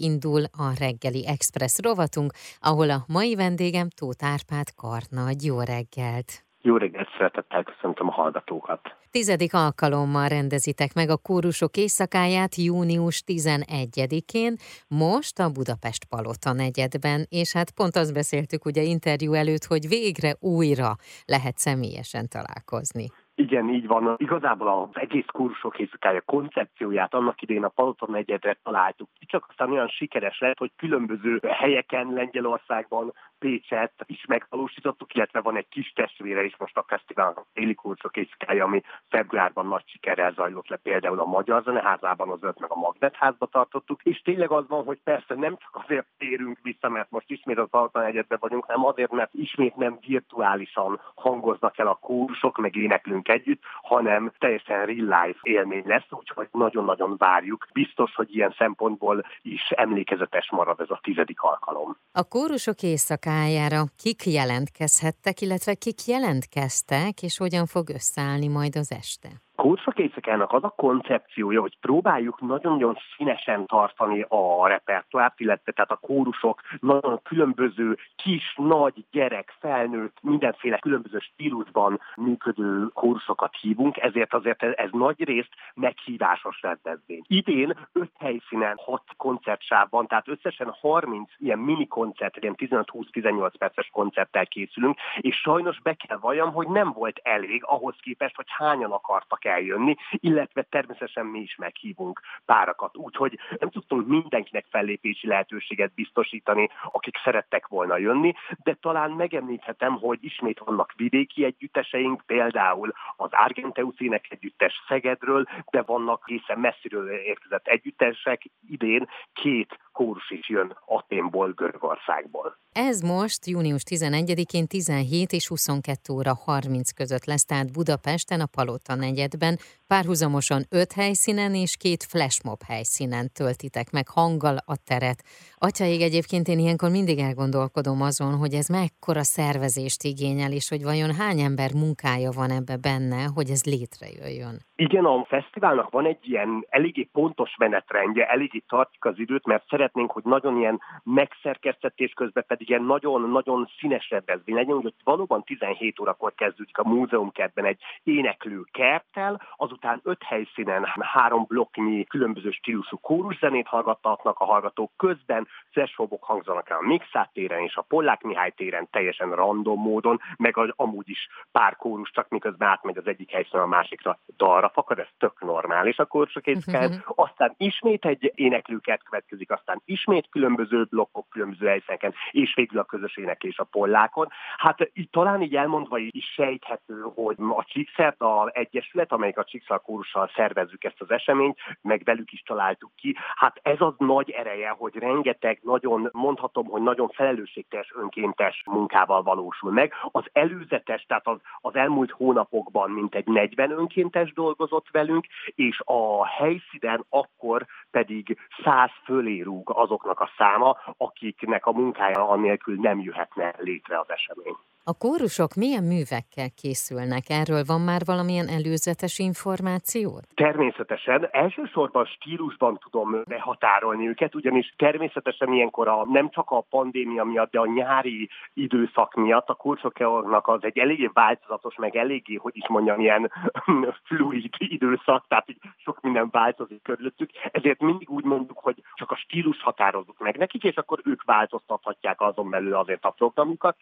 indul a reggeli express rovatunk, ahol a mai vendégem Tóth Árpád Karnagy. Jó reggelt! Jó reggelt, szeretettel köszöntöm a hallgatókat! Tizedik alkalommal rendezitek meg a kórusok éjszakáját június 11-én, most a Budapest Palota negyedben, és hát pont azt beszéltük ugye interjú előtt, hogy végre újra lehet személyesen találkozni. Igen, így van. Igazából az egész kursok éjszakája koncepcióját annak idén a Palaton egyedre találtuk. Csak aztán olyan sikeres lett, hogy különböző helyeken Lengyelországban Pécset is megvalósítottuk, illetve van egy kis testvére is most a fesztivál a téli kursok éjszakája, ami februárban nagy sikerrel zajlott le például a Magyar Zeneházában, az öt meg a Magnetházba tartottuk, és tényleg az van, hogy persze nem csak azért térünk vissza, mert most ismét az Palaton egyedben vagyunk, hanem azért, mert ismét nem virtuálisan hangoznak el a kursok, meg éneklünk együtt, hanem teljesen real life élmény lesz, úgyhogy nagyon-nagyon várjuk. Biztos, hogy ilyen szempontból is emlékezetes marad ez a tizedik alkalom. A kórusok éjszakájára kik jelentkezhettek, illetve kik jelentkeztek, és hogyan fog összeállni majd az este? Éjszakának az a koncepciója, hogy próbáljuk nagyon-nagyon színesen tartani a repertoárt, illetve tehát a kórusok nagyon különböző kis, nagy, gyerek, felnőtt, mindenféle különböző stílusban működő kórusokat hívunk, ezért azért ez nagy részt meghívásos rendezvény. Idén öt helyszínen, hat koncertsávban, tehát összesen 30 ilyen mini koncert, ilyen 15-20-18 perces koncerttel készülünk, és sajnos be kell valljam, hogy nem volt elég ahhoz képest, hogy hányan akartak eljönni, illetve természetesen mi is meghívunk párakat. Úgyhogy nem tudtunk mindenkinek fellépési lehetőséget biztosítani, akik szerettek volna jönni, de talán megemlíthetem, hogy ismét vannak vidéki együtteseink, például az Argenteus ének együttes Szegedről, de vannak egészen messziről érkezett együttesek. Idén két kórus is jön Aténból, Görögországból. Ez most június 11-én 17 és 22 óra 30 között lesz, tehát Budapesten a Palota negyedben, párhuzamosan öt helyszínen és két flashmob helyszínen töltitek meg hanggal a teret. Atyaig egyébként én ilyenkor mindig elgondolkodom azon, hogy ez mekkora szervezést igényel, és hogy vajon hány ember munkája van ebbe benne, hogy ez létrejöjjön. Igen, a fesztiválnak van egy ilyen eléggé pontos menetrendje, eléggé tartjuk az időt, mert szeretnénk, hogy nagyon ilyen megszerkesztetés közben pedig ilyen nagyon-nagyon színes rendezvény legyen, hogy valóban 17 órakor kezdődik a múzeumkertben egy éneklő kerttel, azután öt helyszínen három blokknyi különböző stílusú kóruszenét hallgattatnak a hallgatók közben, flashmobok hangzanak el a Mixát téren és a Pollák Mihály téren teljesen random módon, meg az, amúgy is pár kórus, csak miközben átmegy az egyik helyszínen a másikra dalra fakad, ez tök normális a. Uh-huh. Aztán ismét egy éneklőkert következik, aztán ismét különböző blokkok, különböző helyszíneken, és végül a közös éneklés a pollákon. Hát itt talán így elmondva is sejthető, hogy a Csíkszert, a Egyesület, amelyik a Csíkszal kórussal szervezzük ezt az eseményt, meg velük is találtuk ki. Hát ez az nagy ereje, hogy rengeteg nagyon, mondhatom, hogy nagyon felelősségteljes önkéntes munkával valósul meg. Az előzetes, tehát az, az elmúlt hónapokban mintegy 40 önkéntes dolgozott velünk, és a helyszínen akkor pedig 100 fölé rúg azoknak a száma, akiknek a munkája anélkül nem jöhetne létre az esemény. A kórusok milyen művekkel készülnek? Erről van már valamilyen előzetes információ? Természetesen. Elsősorban stílusban tudom behatárolni őket, ugyanis természetesen ilyenkor a, nem csak a pandémia miatt, de a nyári időszak miatt a kursoknak az egy eléggé változatos, meg eléggé, hogy is mondjam, ilyen fluid időszak, tehát így sok minden változik körülöttük. Ezért mindig úgy mondjuk, hogy csak a stílus határozzuk meg nekik, és akkor ők változtathatják azon belül azért a programjukat.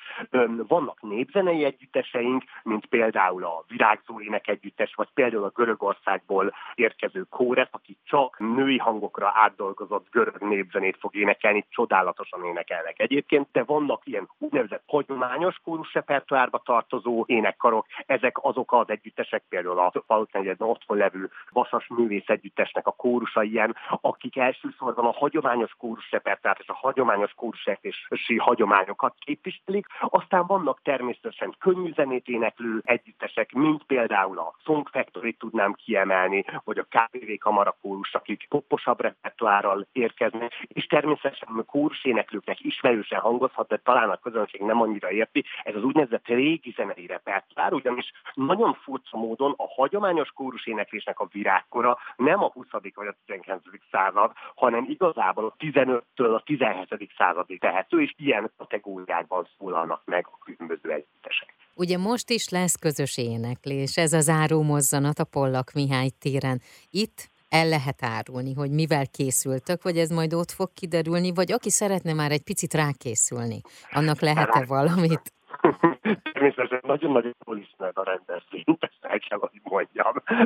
Vannak vannak népzenei együtteseink, mint például a Virágzó Ének Együttes, vagy például a Görögországból érkező kóref, aki csak női hangokra átdolgozott görög népzenét fog énekelni, csodálatosan énekelnek. Egyébként, de vannak ilyen úgynevezett hagyományos kórusrepertoárba tartozó énekkarok, ezek azok az együttesek, például a Falutnegyedben otthon levő Vasas Művész Együttesnek a kórusa ilyen, akik elsősorban a hagyományos kórusrepertoárt és a hagyományos kórusértési hagyományokat képviselik, aztán vannak természetesen könnyű zenét éneklő együttesek, mint például a Song Factory tudnám kiemelni, vagy a KVV kamarakórus, akik poposabb repertoárral érkeznek, és természetesen a kórus éneklőknek ismerősen hangozhat, de talán a közönség nem annyira érti, ez az úgynevezett régi zenei repertoár, ugyanis nagyon furcsa módon a hagyományos kórus éneklésnek a virágkora nem a 20. vagy a 19. század, hanem igazából a 15-től a 17. századig tehető, és ilyen kategóriákban szólalnak meg a különböző együttesek. Ugye most is lesz közös éneklés, ez a záró mozzanat a Pollak Mihály téren. Itt el lehet árulni, hogy mivel készültök, vagy ez majd ott fog kiderülni, vagy aki szeretne már egy picit rákészülni, annak lehet-e valamit? természetesen nagyon-nagyon jól ismered a rendezvényt, ezt el kell, hogy mondjam.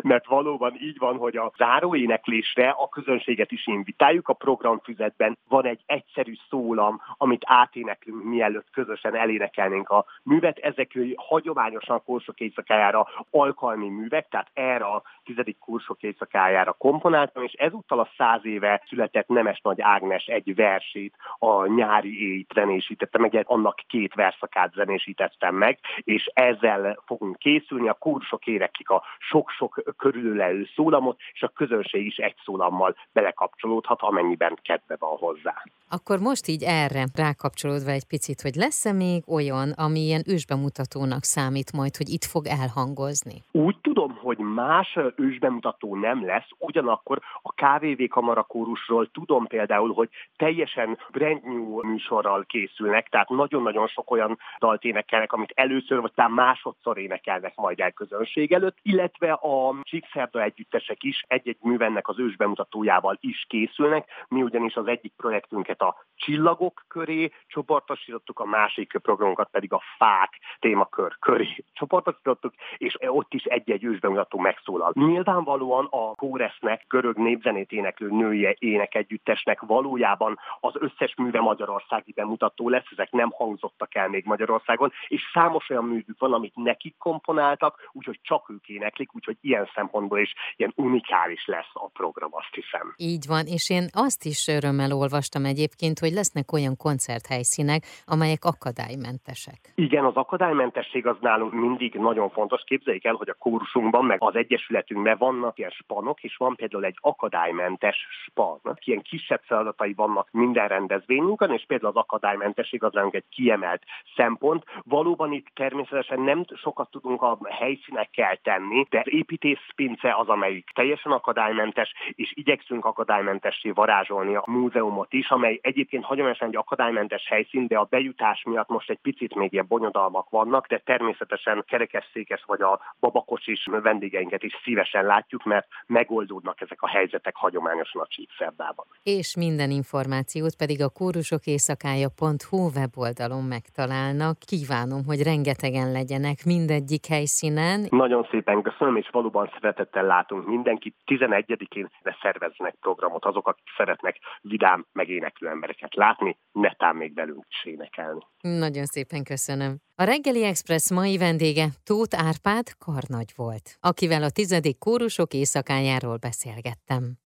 Mert valóban így van, hogy a záróéneklésre a közönséget is invitáljuk. A programfüzetben van egy egyszerű szólam, amit áténeklünk, mielőtt közösen elénekelnénk a művet. Ezek hagyományosan kursok éjszakájára alkalmi művek, tehát erre a tizedik kursok éjszakájára komponáltam, és ezúttal a száz éve született Nemes Nagy Ágnes egy versét, a nyári éjt zenésítette, meg annak két verszakát zenésítettem meg, és ezzel fogunk készülni. A kursok éreklik a sok-sok körülölelő szólamot, és a közönség is egy szólammal belekapcsolódhat, amennyiben kedve van hozzá. Akkor most így erre rákapcsolódva egy picit, hogy lesz-e még olyan, ami ilyen ősbemutatónak számít majd, hogy itt fog elhangozni? Úgy tudom, hogy más ősbemutató nem lesz, ugyanakkor a KVV kamarakórusról tudom például, hogy teljesen brand new műsorral készülnek, tehát nagyon-nagyon sok olyan dalt énekelnek, amit először vagy talán másodszor énekelnek majd el közönség előtt, illetve a Csíkszerda együttesek is egy-egy művennek az ősbemutatójával is készülnek, mi ugyanis az egyik projektünket a csillagok köré csoportosítottuk, a másik programunkat pedig a fák témakör köré csoportosítottuk, és ott is egy-egy ősbemutató megszólal. Nyilvánvalóan a Kóresznek, görög népzenét éneklő nője énekegyüttesnek valójában az összes műve magyarországi bemutató lesz, ezek nem hangzottak el még Magyarországon, és számos olyan művük van, amit nekik komponáltak, úgyhogy csak ők éneklik, úgyhogy ilyen szempontból is ilyen unikális lesz a program, azt hiszem. Így van, és én azt is örömmel olvastam egyébként, hogy lesznek olyan koncerthelyszínek, amelyek akadálymentesek. Igen, az akadálymentesség az nálunk mindig nagyon fontos. Képzeljék el, hogy a kursunkban, meg az egyesületünkben vannak ilyen spanok, és van például egy akadálymentes span. Ilyen kisebb feladatai vannak minden rendezvényünkön, és például az akadálymentesség az nálunk egy kiemelt szempont. Valóban itt természetesen nem sokat tudunk a helyszínekkel tenni, de építészpince az, amelyik teljesen akadálymentes, és igyekszünk akadálymentessé varázsolni a múzeumot is, amely egyébként hagyományosan egy akadálymentes helyszín, de a bejutás miatt most egy picit még ilyen bonyodalmak vannak, de természetesen kerekesszékes vagy a babakocsis vendégeinket is szívesen látjuk, mert megoldódnak ezek a helyzetek hagyományosan a Csíkszerdában. És minden információt pedig a kórusokéjszakája.hu weboldalon megtalálnak. Kívánom, hogy rengetegen legyenek mindegyik helyszínen. Nagyon szépen köszönöm, és valóban szeretettel látunk mindenkit. 11-én szerveznek programot azok, akik szeretnek vidám, meg éneklő embereket látni, netán még velünk is énekelni. Nagyon szépen köszönöm. A reggeli Express mai vendége Tóth Árpád Karnagy volt, akivel a tizedik kórusok éjszakájáról beszélgettem.